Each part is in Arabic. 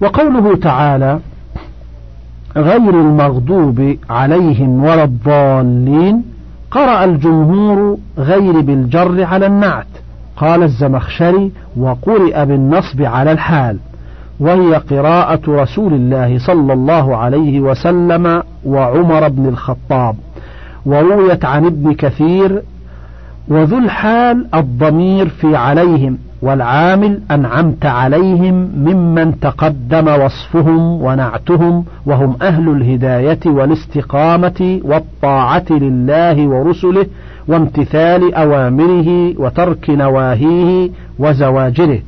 وقوله تعالى غير المغضوب عليهم ولا الضالين قرأ الجمهور غير بالجر على النعت. قال الزمخشري وقرئ بالنصب على الحال. وهي قراءة رسول الله صلى الله عليه وسلم وعمر بن الخطاب. ورويت عن ابن كثير وذو الحال الضمير في عليهم. والعامل أنعمت عليهم ممن تقدم وصفهم ونعتهم وهم أهل الهداية والاستقامة والطاعة لله ورسله وامتثال أوامره وترك نواهيه وزواجره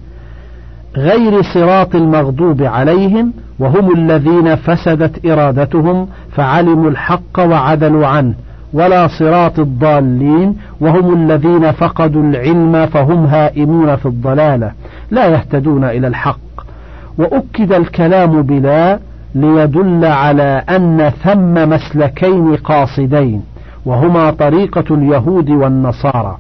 غير صراط المغضوب عليهم وهم الذين فسدت إرادتهم فعلموا الحق وعدلوا عنه ولا صراط الضالين وهم الذين فقدوا العلم فهم هائمون في الضلالة لا يهتدون إلى الحق. وأكد الكلام بلا ليدل على أن ثم مسلكين قاصدين وهما طريقة اليهود والنصارى.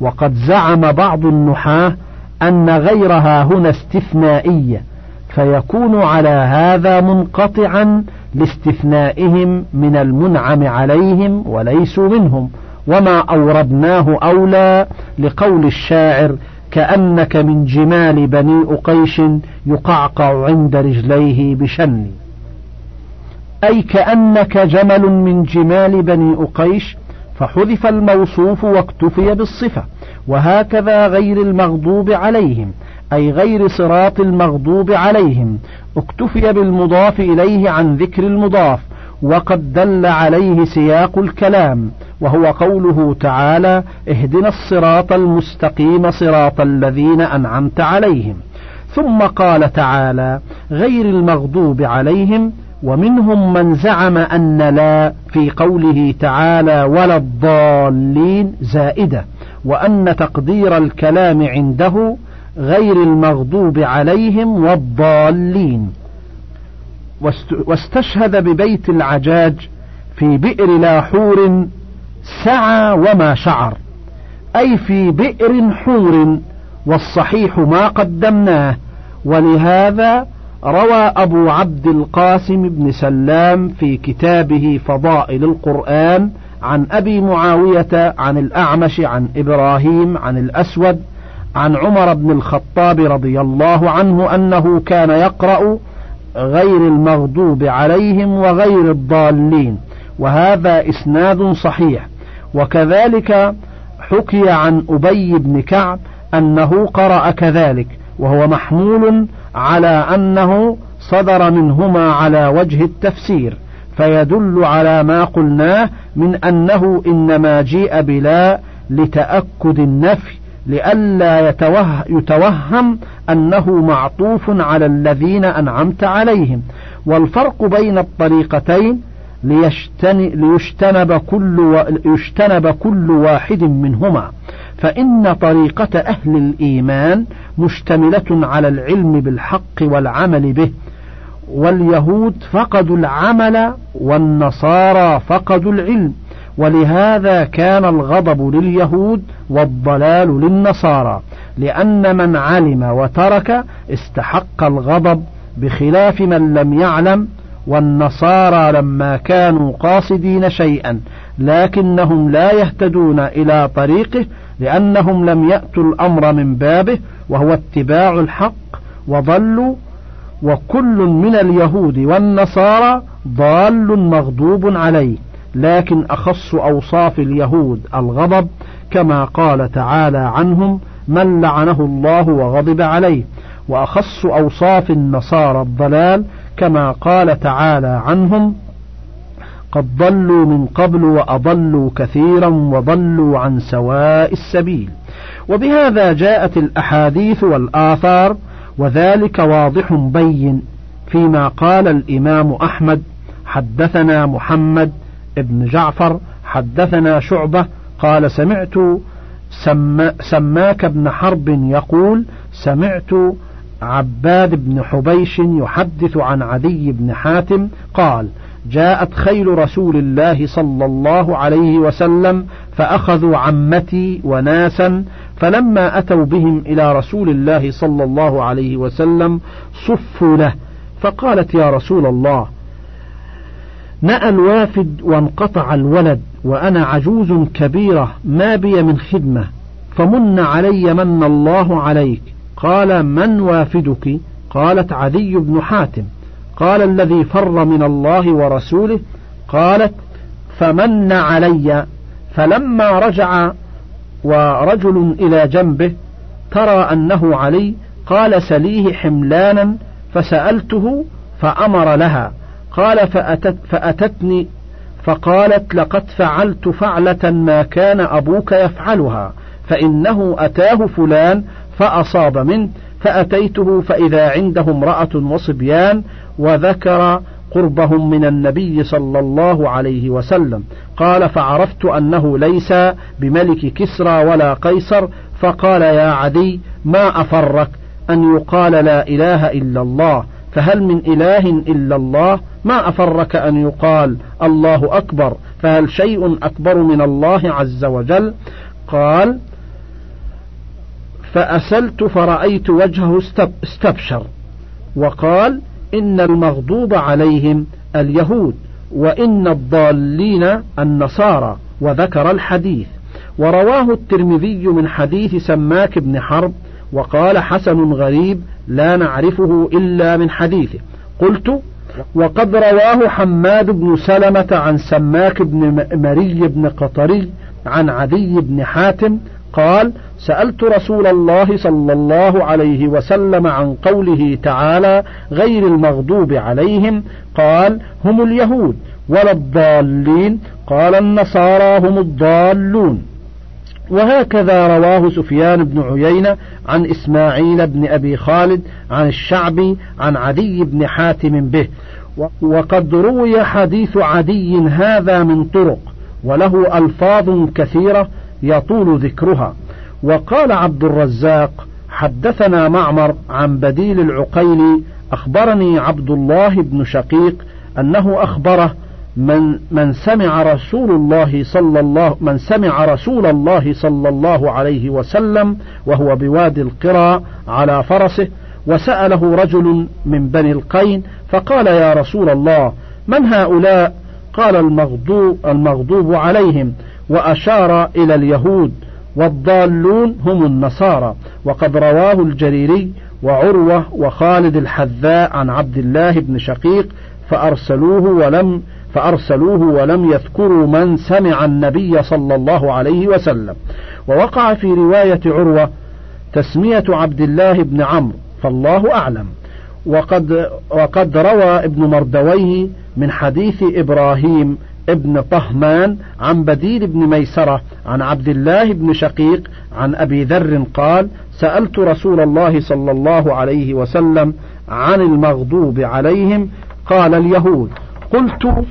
وقد زعم بعض النحاة أن غيرها هنا استثنائية فيكون على هذا منقطعا لاستثنائهم من المنعم عليهم وليسوا منهم. وما أوردناه أولى لقول الشاعر كأنك من جمال بني أقيش يقعقع عند رجليه بشن. أي كأنك جمل من جمال بني أقيش فحذف الموصوف واكتفي بالصفة. وهكذا غير المغضوب عليهم أي غير صراط المغضوب عليهم. اكتفي بالمضاف إليه عن ذكر المضاف وقد دل عليه سياق الكلام وهو قوله تعالى اهدنا الصراط المستقيم صراط الذين أنعمت عليهم ثم قال تعالى غير المغضوب عليهم ومنهم من زعم أن لا في قوله تعالى ولا الضالين زائدة وأن تقدير الكلام عنده غير المغضوب عليهم والضالين. واستشهد ببيت العجاج في بئر لاحور سعى وما شعر أي في بئر حور والصحيح ما قدمناه. ولهذا روى أبو عبد القاسم بن سلام في كتابه فضائل القرآن عن أبي معاوية عن الأعمش عن إبراهيم عن الأسود عن عمر بن الخطاب رضي الله عنه أنه كان يقرأ غير المغضوب عليهم وغير الضالين وهذا إسناد صحيح. وكذلك حكي عن أبي بن كعب أنه قرأ كذلك وهو محمول على أنه صدر منهما على وجه التفسير فيدل على ما قلناه من أنه إنما جيء بلا لتأكد النفي لئلا يتوه يتوهم أنه معطوف على الذين أنعمت عليهم. والفرق بين الطريقتين ليجتنب كل يجتنب كل واحد منهما. فإن طريقة أهل الإيمان مشتملة على العلم بالحق والعمل به. واليهود فقدوا العمل والنصارى فقدوا العلم. ولهذا كان الغضب لليهود والضلال للنصارى لأن من علم وترك استحق الغضب بخلاف من لم يعلم والنصارى لما كانوا قاصدين شيئا لكنهم لا يهتدون إلى طريقه لأنهم لم يأتوا الأمر من بابه وهو اتباع الحق وضلوا وكل من اليهود والنصارى ضال مغضوب عليه. لكن أخص أوصاف اليهود الغضب كما قال تعالى عنهم من لعنه الله وغضب عليه وأخص أوصاف النصارى الضلال كما قال تعالى عنهم قد ضلوا من قبل وأضلوا كثيرا وضلوا عن سواء السبيل. وبهذا جاءت الأحاديث والآثار وذلك واضح بين فيما قال الإمام أحمد حدثنا محمد ابن جعفر حدثنا شعبة قال سمعت سما سماك بن حرب يقول سمعت عباد بن حبيش يحدث عن عدي بن حاتم قال جاءت خيل رسول الله صلى الله عليه وسلم فأخذوا عمتي وناسا فلما أتوا بهم إلى رسول الله صلى الله عليه وسلم صفوا له فقالت يا رسول الله نأى الوافد وانقطع الولد وأنا عجوز كبيرة ما بي من خدمة. فمن علي من الله عليك. قال من وافدك؟ قالت عدي بن حاتم. قال الذي فر من الله ورسوله قالت فمن علي. فلما رجع ورجل إلى جنبه ترى أنه علي قال سليه حملانا فسألته فأمر لها. قال فأتت فأتتني فقالت لقد فعلت فعلة ما كان أبوك يفعلها فإنه أتاه فلان فأصاب منه فأتيته فإذا عنده امرأة وصبيان وذكر قربهم من النبي صلى الله عليه وسلم. قال فعرفت أنه ليس بملك كسرى ولا قيصر فقال يا عدي ما أفرك أن يقال لا إله إلا الله. فهل من إله إلا الله؟ ما أفرك أن يقال الله أكبر؟ فهل شيء أكبر من الله عز وجل؟ قال فأسلت فرأيت وجهه استبشر. وقال إن المغضوب عليهم اليهود وإن الضالين النصارى وذكر الحديث. ورواه الترمذي من حديث سماك بن حرب وقال حسن غريب لا نعرفه إلا من حديثه قلت وقد رواه حماد بن سلمة عن سماك بن مري بن قطري عن عدي بن حاتم قال سألت رسول الله صلى الله عليه وسلم عن قوله تعالى غير المغضوب عليهم قال هم اليهود ولا الضالين قال النصارى هم الضالون. وهكذا رواه سفيان بن عيينة عن إسماعيل بن أبي خالد عن الشعبي عن عدي بن حاتم به. وقد روي حديث عدي هذا من طرق وله ألفاظ كثيرة يطول ذكرها. وقال عبد الرزاق حدثنا معمر عن بديل العقيلي أخبرني عبد الله بن شقيق أنه أخبره من من سمع رسول الله صلى الله من سمع رسول الله صلى الله عليه وسلم وهو بوادي القرى على فرسه وسأله رجل من بني القين فقال يا رسول الله من هؤلاء؟ قال المغضوب المغضوب عليهم وأشار إلى اليهود والضالون هم النصارى وقد رواه الجريري وعروة وخالد الحذاء عن عبد الله بن شقيق فأرسلوه ولم فأرسلوه ولم يذكروا من سمع النبي صلى الله عليه وسلم. ووقع في رواية عروة تسمية عبد الله بن عمرو فالله أعلم. وقد وقد روى ابن مردويه من حديث إبراهيم ابن طهمان عن بديل بن ميسرة عن عبد الله بن شقيق عن أبي ذر قال سألت رسول الله صلى الله عليه وسلم عن المغضوب عليهم قال اليهود قلت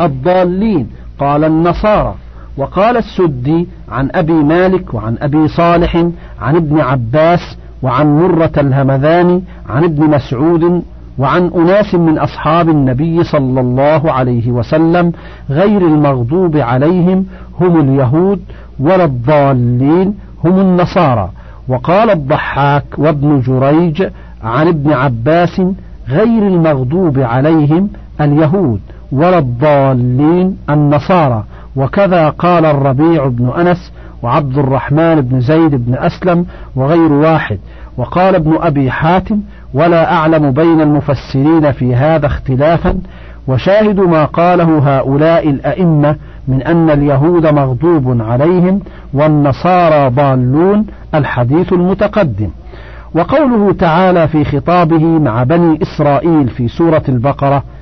الضالين قال النصارى. وقال السدي عن أبي مالك وعن أبي صالح عن ابن عباس وعن مرة الهمذاني عن ابن مسعود وعن أناس من أصحاب النبي صلى الله عليه وسلم غير المغضوب عليهم هم اليهود ولا الضالين هم النصارى. وقال الضحاك وابن جريج عن ابن عباس غير المغضوب عليهم اليهود. ولا الضالين النصارى. وكذا قال الربيع بن أنس وعبد الرحمن بن زيد بن أسلم وغير واحد. وقال ابن أبي حاتم ولا أعلم بين المفسرين في هذا اختلافا. وشاهد ما قاله هؤلاء الأئمة من أن اليهود مغضوب عليهم والنصارى ضالون الحديث المتقدم. وقوله تعالى في خطابه مع بني إسرائيل في سورة البقرة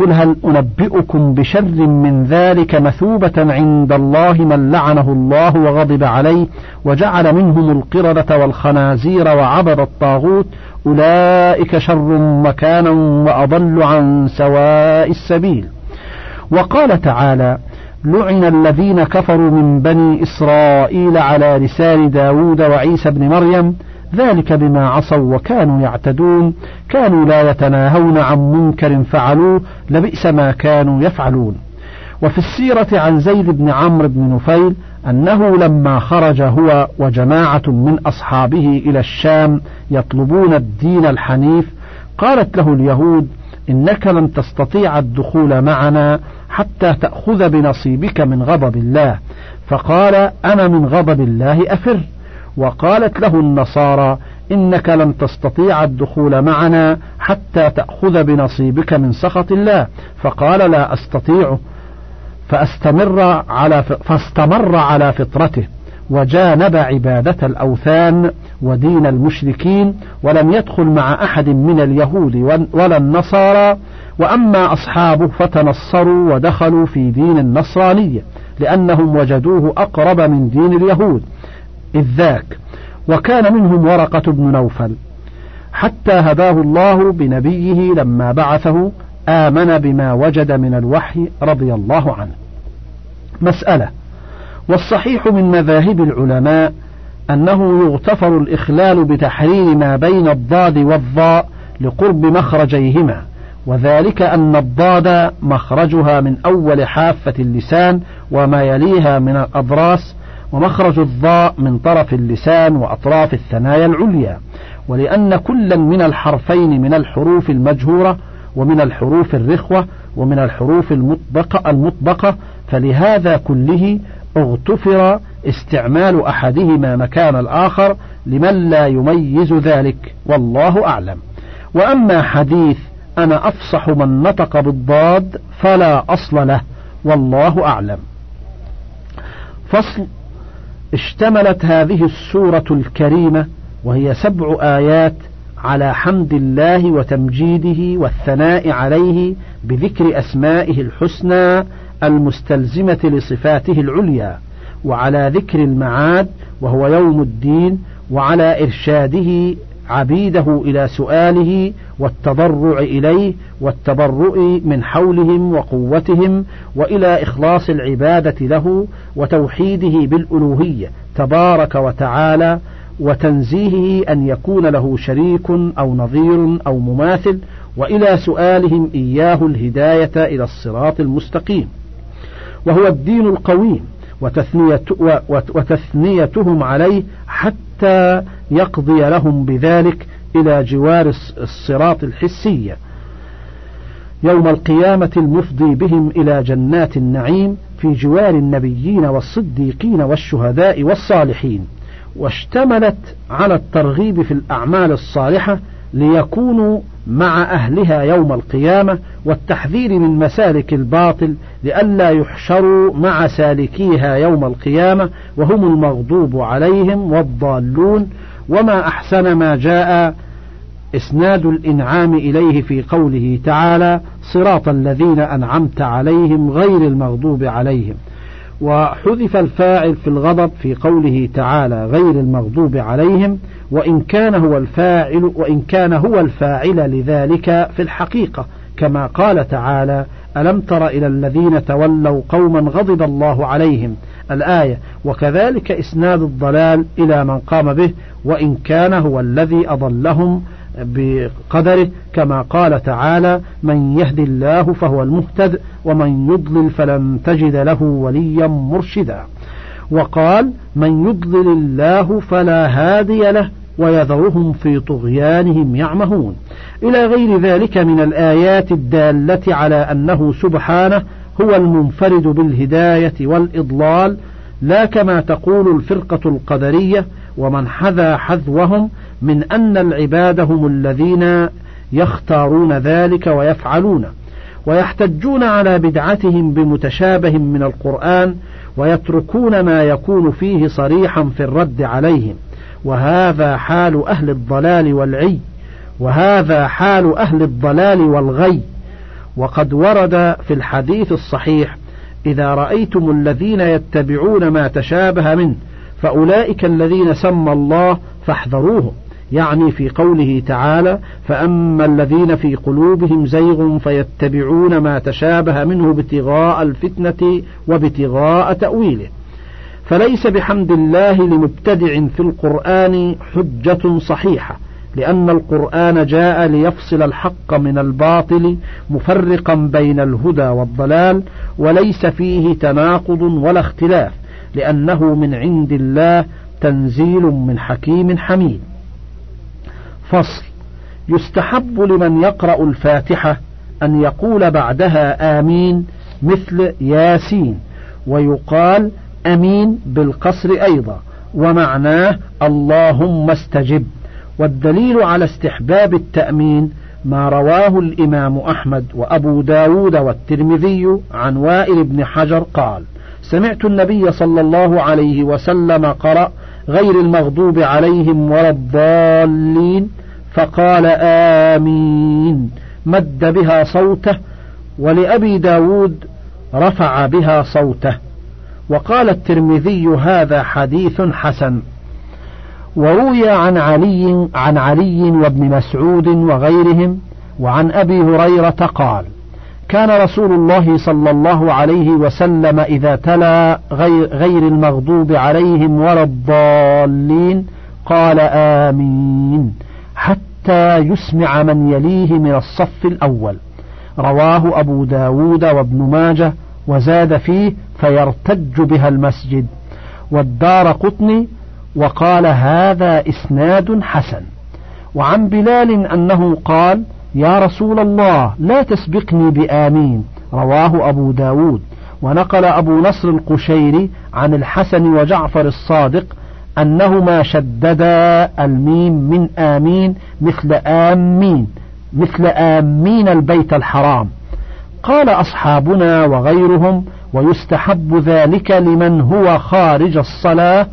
قل هل أنبئكم بشر من ذلك مثوبة عند الله من لعنه الله وغضب عليه وجعل منهم القردة والخنازير وعبد الطاغوت أولئك شر مكانا وأضل عن سواء السبيل وقال تعالى لعن الذين كفروا من بني إسرائيل على لسان داود وعيسى بن مريم ذلك بما عصوا وكانوا يعتدون كانوا لا يتناهون عن منكر فعلوه لبئس ما كانوا يفعلون. وفي السيرة عن زيد بن عمرو بن نفيل أنه لما خرج هو وجماعة من أصحابه إلى الشام يطلبون الدين الحنيف قالت له اليهود إنك لن تستطيع الدخول معنا حتى تأخذ بنصيبك من غضب الله. فقال أنا من غضب الله أفر. وقالت له النصارى إنك لن تستطيع الدخول معنا حتى تأخذ بنصيبك من سخط الله. فقال لا أستطيع. فاستمر على فاستمر على فطرته. وجانب عبادة الأوثان ودين المشركين ولم يدخل مع أحد من اليهود ولا النصارى. وأما أصحابه فتنصروا ودخلوا في دين النصرانية لأنهم وجدوه أقرب من دين اليهود. إذ ذاك وكان منهم ورقة بن نوفل حتى هداه الله بنبيه لما بعثه آمن بما وجد من الوحي رضي الله عنه. مسألة والصحيح من مذاهب العلماء أنه يغتفر الإخلال بتحرير ما بين الضاد والضاء لقرب مخرجيهما وذلك أن الضاد مخرجها من أول حافة اللسان وما يليها من الأضراس ومخرج الضاء من طرف اللسان وأطراف الثنايا العليا ولأن كلا من الحرفين من الحروف المجهورة ومن الحروف الرخوة ومن الحروف المطبقة, المطبقة فلهذا كله اغتفر استعمال أحدهما مكان الآخر لمن لا يميز ذلك والله أعلم. وأما حديث أنا أفصح من نطق بالضاد فلا أصل له والله أعلم. فصل اشتملت هذه السورة الكريمة وهي سبع آيات على حمد الله وتمجيده والثناء عليه بذكر أسمائه الحسنى المستلزمة لصفاته العليا وعلى ذكر المعاد وهو يوم الدين وعلى إرشاده عبيده إلى سؤاله والتضرع إليه والتبرؤ من حولهم وقوتهم وإلى إخلاص العبادة له وتوحيده بالألوهية تبارك وتعالى وتنزيهه أن يكون له شريك أو نظير أو مماثل وإلى سؤالهم إياه الهداية إلى الصراط المستقيم. وهو الدين القويم. وتثنيتهم عليه حتى يقضي لهم بذلك إلى جوار الصراط الحسية. يوم القيامة المفضي بهم إلى جنات النعيم في جوار النبيين والصديقين والشهداء والصالحين. واشتملت على الترغيب في الأعمال الصالحة ليكونوا مع أهلها يوم القيامة والتحذير من مسالك الباطل لئلا يحشروا مع سالكيها يوم القيامة وهم المغضوب عليهم والضالون وما أحسن ما جاء إسناد الإنعام إليه في قوله تعالى صراط الذين أنعمت عليهم غير المغضوب عليهم وحذف الفاعل في الغضب في قوله تعالى غير المغضوب عليهم وإن كان هو الفاعل وإن كان هو الفاعل لذلك في الحقيقة. كما قال تعالى ألم تر إلى الذين تولوا قوما غضب الله عليهم؟ الآية وكذلك إسناد الضلال إلى من قام به وإن كان هو الذي أضلهم بقدره كما قال تعالى من يهد الله فهو المهتد ومن يضلل فلن تجد له وليا مرشدا وقال من يضلل الله فلا هادي له ويذرهم في طغيانهم يعمهون إلى غير ذلك من الآيات الدالة على أنه سبحانه هو المنفرد بالهداية والإضلال لا كما تقول الفرقة القدرية ومن حذا حذوهم من أن العباد هم الذين يختارون ذلك ويفعلون ويحتجون على بدعتهم بمتشابه من القرآن ويتركون ما يكون فيه صريحا في الرد عليهم. وهذا حال أهل الضلال والعي وهذا حال أهل الضلال والغي. وقد ورد في الحديث الصحيح إذا رأيتم الذين يتبعون ما تشابه منه فأولئك الذين سمى الله فاحذروهم يعني في قوله تعالى فأما الذين في قلوبهم زيغ فيتبعون ما تشابه منه ابتغاء الفتنة وابتغاء تأويله. فليس بحمد الله لمبتدع في القرآن حجة صحيحة لأن القرآن جاء ليفصل الحق من الباطل مفرقا بين الهدى والضلال وليس فيه تناقض ولا اختلاف. لأنه من عند الله تنزيل من حكيم حميد. فصل. يستحب لمن يقرأ الفاتحة أن يقول بعدها آمين مثل ياسين ويقال أمين بالقصر أيضا ومعناه اللهم استجب. والدليل على استحباب التأمين ما رواه الإمام أحمد وأبو داود والترمذي عن وائل بن حجر قال سمعت النبي صلى الله عليه وسلم قرأ غير المغضوب عليهم ولا الضالين فقال آمين. مد بها صوته ولأبي داود رفع بها صوته. وقال الترمذي هذا حديث حسن. وروي عن علي عن علي وابن مسعود وغيرهم وعن أبي هريرة قال كان رسول الله صلى الله عليه وسلم إذا تلا غير, غير المغضوب عليهم ولا الضالين قال آمين حتى يسمع من يليه من الصف الأول. رواه أبو داود وابن ماجه وزاد فيه فيرتج بها المسجد. والدار قطني وقال هذا إسناد حسن. وعن بلال أنه قال يا رسول الله لا تسبقني بآمين. رواه أبو داود. ونقل أبو نصر القشيري عن الحسن وجعفر الصادق أنهما شددا الميم من آمين مثل آمين مثل آمين البيت الحرام. قال أصحابنا وغيرهم ويستحب ذلك لمن هو خارج الصلاة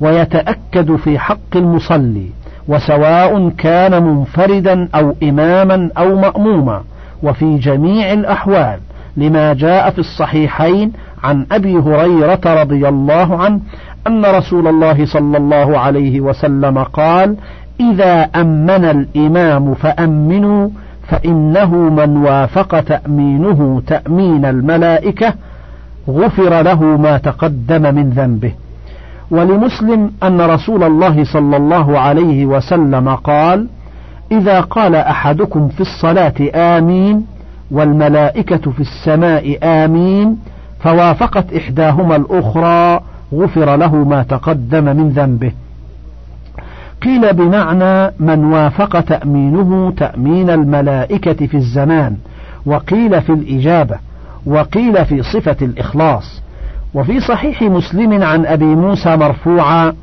ويتأكد في حق المصلي. وسواء كان منفردا أو إماما أو مأموما وفي جميع الأحوال لما جاء في الصحيحين عن أبي هريرة رضي الله عنه أن رسول الله صلى الله عليه وسلم قال إذا أمن الإمام فأمنوا فإنه من وافق تأمينه تأمين الملائكة غفر له ما تقدم من ذنبه. ولمسلم أن رسول الله صلى الله عليه وسلم قال إذا قال أحدكم في الصلاة آمين والملائكة في السماء آمين فوافقت إحداهما الأخرى غفر له ما تقدم من ذنبه. قيل بمعنى من وافق تأمينه تأمين الملائكة في الزمان وقيل في الإجابة وقيل في صفة الإخلاص. وفي صحيح مسلم عن أبي موسى مرفوعا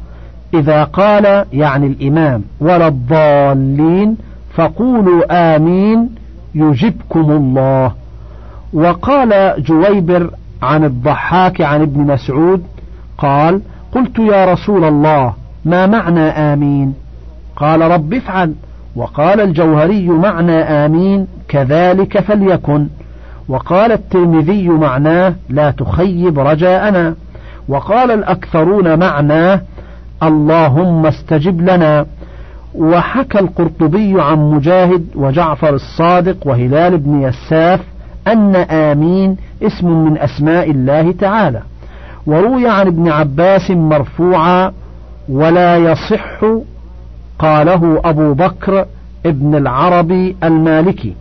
إذا قال يعني الإمام ولا الضالين فقولوا آمين يجبكم الله. وقال جويبر عن الضحاك عن ابن مسعود قال قلت يا رسول الله ما معنى آمين؟ قال رب افعل. وقال الجوهري معنى آمين كذلك فليكن. وقال الترمذي معناه لا تخيب رجاءنا. وقال الأكثرون معناه اللهم استجب لنا. وحكى القرطبي عن مجاهد وجعفر الصادق وهلال بن يساف أن آمين اسم من أسماء الله تعالى. وروي عن ابن عباس مرفوعا ولا يصح قاله أبو بكر ابن العربي المالكي.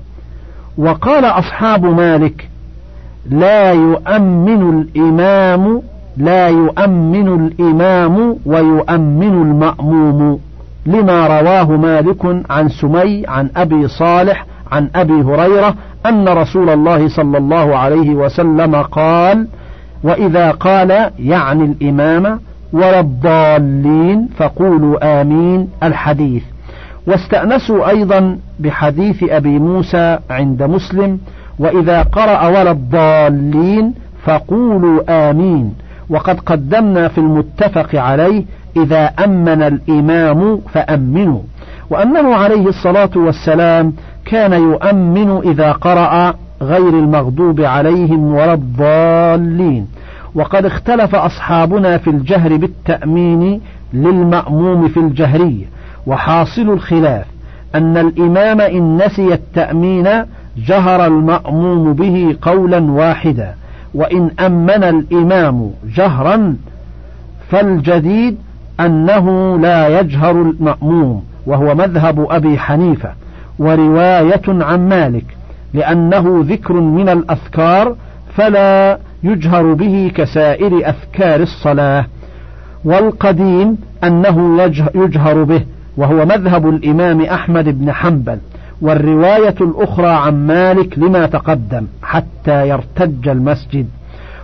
وقال أصحاب مالك لا يؤمن الإمام لا يؤمن الإمام ويؤمن المأموم. لما رواه مالك عن سمي عن أبي صالح عن أبي هريرة أن رسول الله صلى الله عليه وسلم قال وإذا قال يعني الإمام ولا الضالين فقولوا آمين الحديث. واستأنسوا أيضا بحديث أبي موسى عند مسلم وإذا قرأ ولا الضالين فقولوا آمين. وقد قدمنا في المتفق عليه إذا أمن الإمام فأمنوا. وأنه عليه الصلاة والسلام كان يؤمن إذا قرأ غير المغضوب عليهم ولا الضالين. وقد اختلف أصحابنا في الجهر بالتأمين للمأموم في الجهرية. وحاصل الخلاف أن الإمام إن نسي التأمين جهر المأموم به قولا واحدا وإن أمن الإمام جهرا فالجديد أنه لا يجهر المأموم وهو مذهب أبي حنيفة ورواية عن مالك لأنه ذكر من الأذكار فلا يجهر به كسائر أذكار الصلاة والقديم أنه يجهر به وهو مذهب الإمام أحمد بن حنبل والرواية الأخرى عن مالك لما تقدم حتى يرتج المسجد.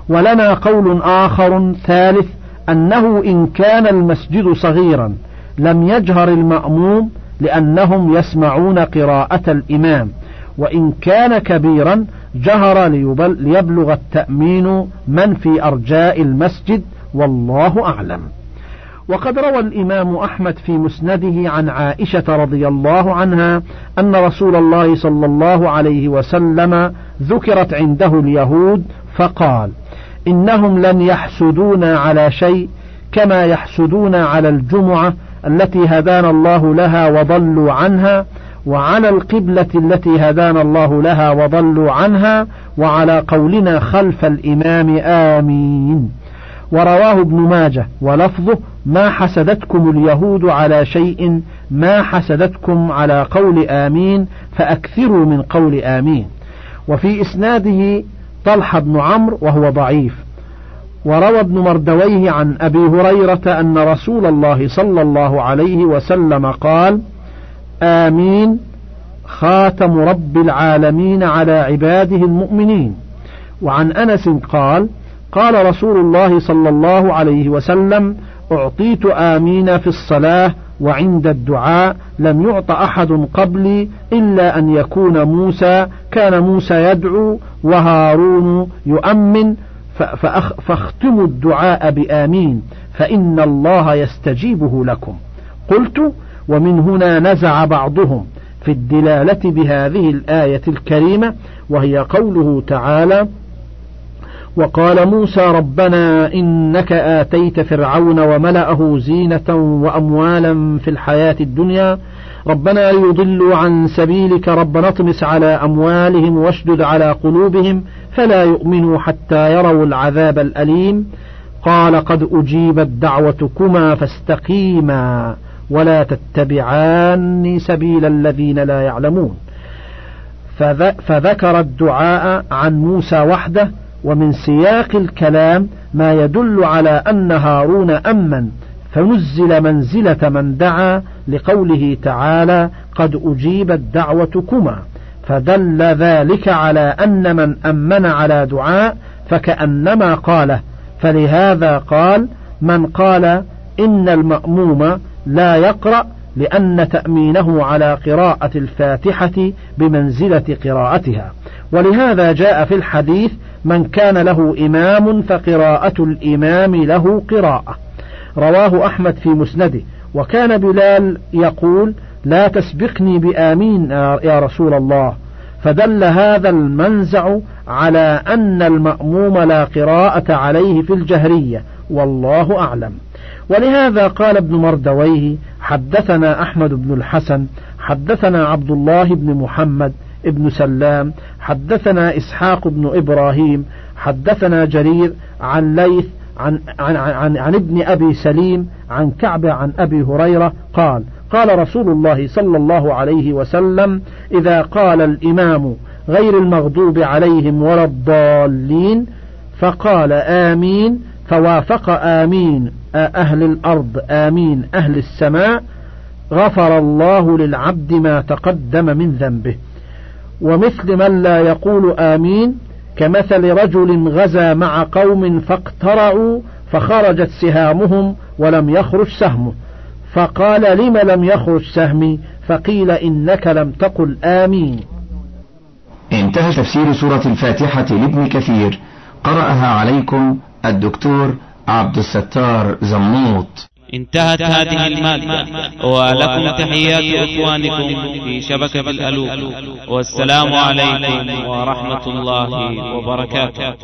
ولنا قول آخر ثالث أنه إن كان المسجد صغيرا لم يجهر المأموم لأنهم يسمعون قراءة الإمام وإن كان كبيرا جهر ليبلغ التأمين من في أرجاء المسجد والله أعلم. وقد روى الإمام أحمد في مسنده عن عائشة رضي الله عنها أن رسول الله صلى الله عليه وسلم ذكرت عنده اليهود فقال إنهم لن يحسدونا على شيء كما يحسدون على الجمعة التي هدانا الله لها وضلوا عنها وعلى القبلة التي هدانا الله لها وضلوا عنها وعلى قولنا خلف الإمام آمين. ورواه ابن ماجه ولفظه ما حسدتكم اليهود على شيء ما حسدتكم على قول آمين فأكثروا من قول آمين. وفي إسناده طلحة بن عمرو وهو ضعيف. وروى ابن مردويه عن أبي هريرة أن رسول الله صلى الله عليه وسلم قال آمين خاتم رب العالمين على عباده المؤمنين. وعن أنس قال قال رسول الله صلى الله عليه وسلم أعطيت آمين في الصلاة وعند الدعاء لم يعط أحد قبلي إلا أن يكون موسى كان موسى يدعو وهارون يؤمن فاختموا الدعاء بآمين فإن الله يستجيبه لكم. قلت ومن هنا نزع بعضهم في الدلالة بهذه الآية الكريمة وهي قوله تعالى وقال موسى ربنا إنك آتيت فرعون وملأه زينة وأموالا في الحياة الدنيا. ربنا ليضلوا عن سبيلك ربنا اطمس على أموالهم واشدد على قلوبهم فلا يؤمنوا حتى يروا العذاب الأليم. قال قد أجيبت دعوتكما فاستقيما ولا تتبعان سبيل الذين لا يعلمون. فذكر الدعاء عن موسى وحده ومن سياق الكلام ما يدل على أن هارون أمن فنزل منزلة من دعا لقوله تعالى قد أجيبت دعوتكما فدل ذلك على أن من أمن على دعاء فكأنما قاله. فلهذا قال من قال إن المأموم لا يقرأ لأن تأمينه على قراءة الفاتحة بمنزلة قراءتها. ولهذا جاء في الحديث من كان له إمام فقراءة الإمام له قراءة. رواه أحمد في مسنده. وكان بلال يقول لا تسبقني بآمين يا رسول الله. فدل هذا المنزع على أن المأموم لا قراءة عليه في الجهرية. والله أعلم. ولهذا قال ابن مردويه حدثنا أحمد بن الحسن حدثنا عبد الله بن محمد ابن سلام حدثنا إسحاق بن إبراهيم حدثنا جرير عن ليث عن, عن, عن, عن ابن أبي سليم عن كعب عن أبي هريرة قال قال رسول الله صلى الله عليه وسلم إذا قال الإمام غير المغضوب عليهم ولا الضالين فقال آمين فوافق آمين. أهل الأرض آمين. أهل السماء غفر الله للعبد ما تقدم من ذنبه. ومثل من لا يقول آمين كمثل رجل غزا مع قوم فاقترعوا فخرجت سهامهم ولم يخرج سهمه. فقال لم لم يخرج سهمي؟ فقيل إنك لم تقل آمين. انتهى تفسير سورة الفاتحة لابن كثير. قرأها عليكم الدكتور عبد الستار زموط انتهت هذه المادة ولكم تحيات إخوانكم في شبكة الألوف. والسلام عليكم ورحمة الله وبركاته.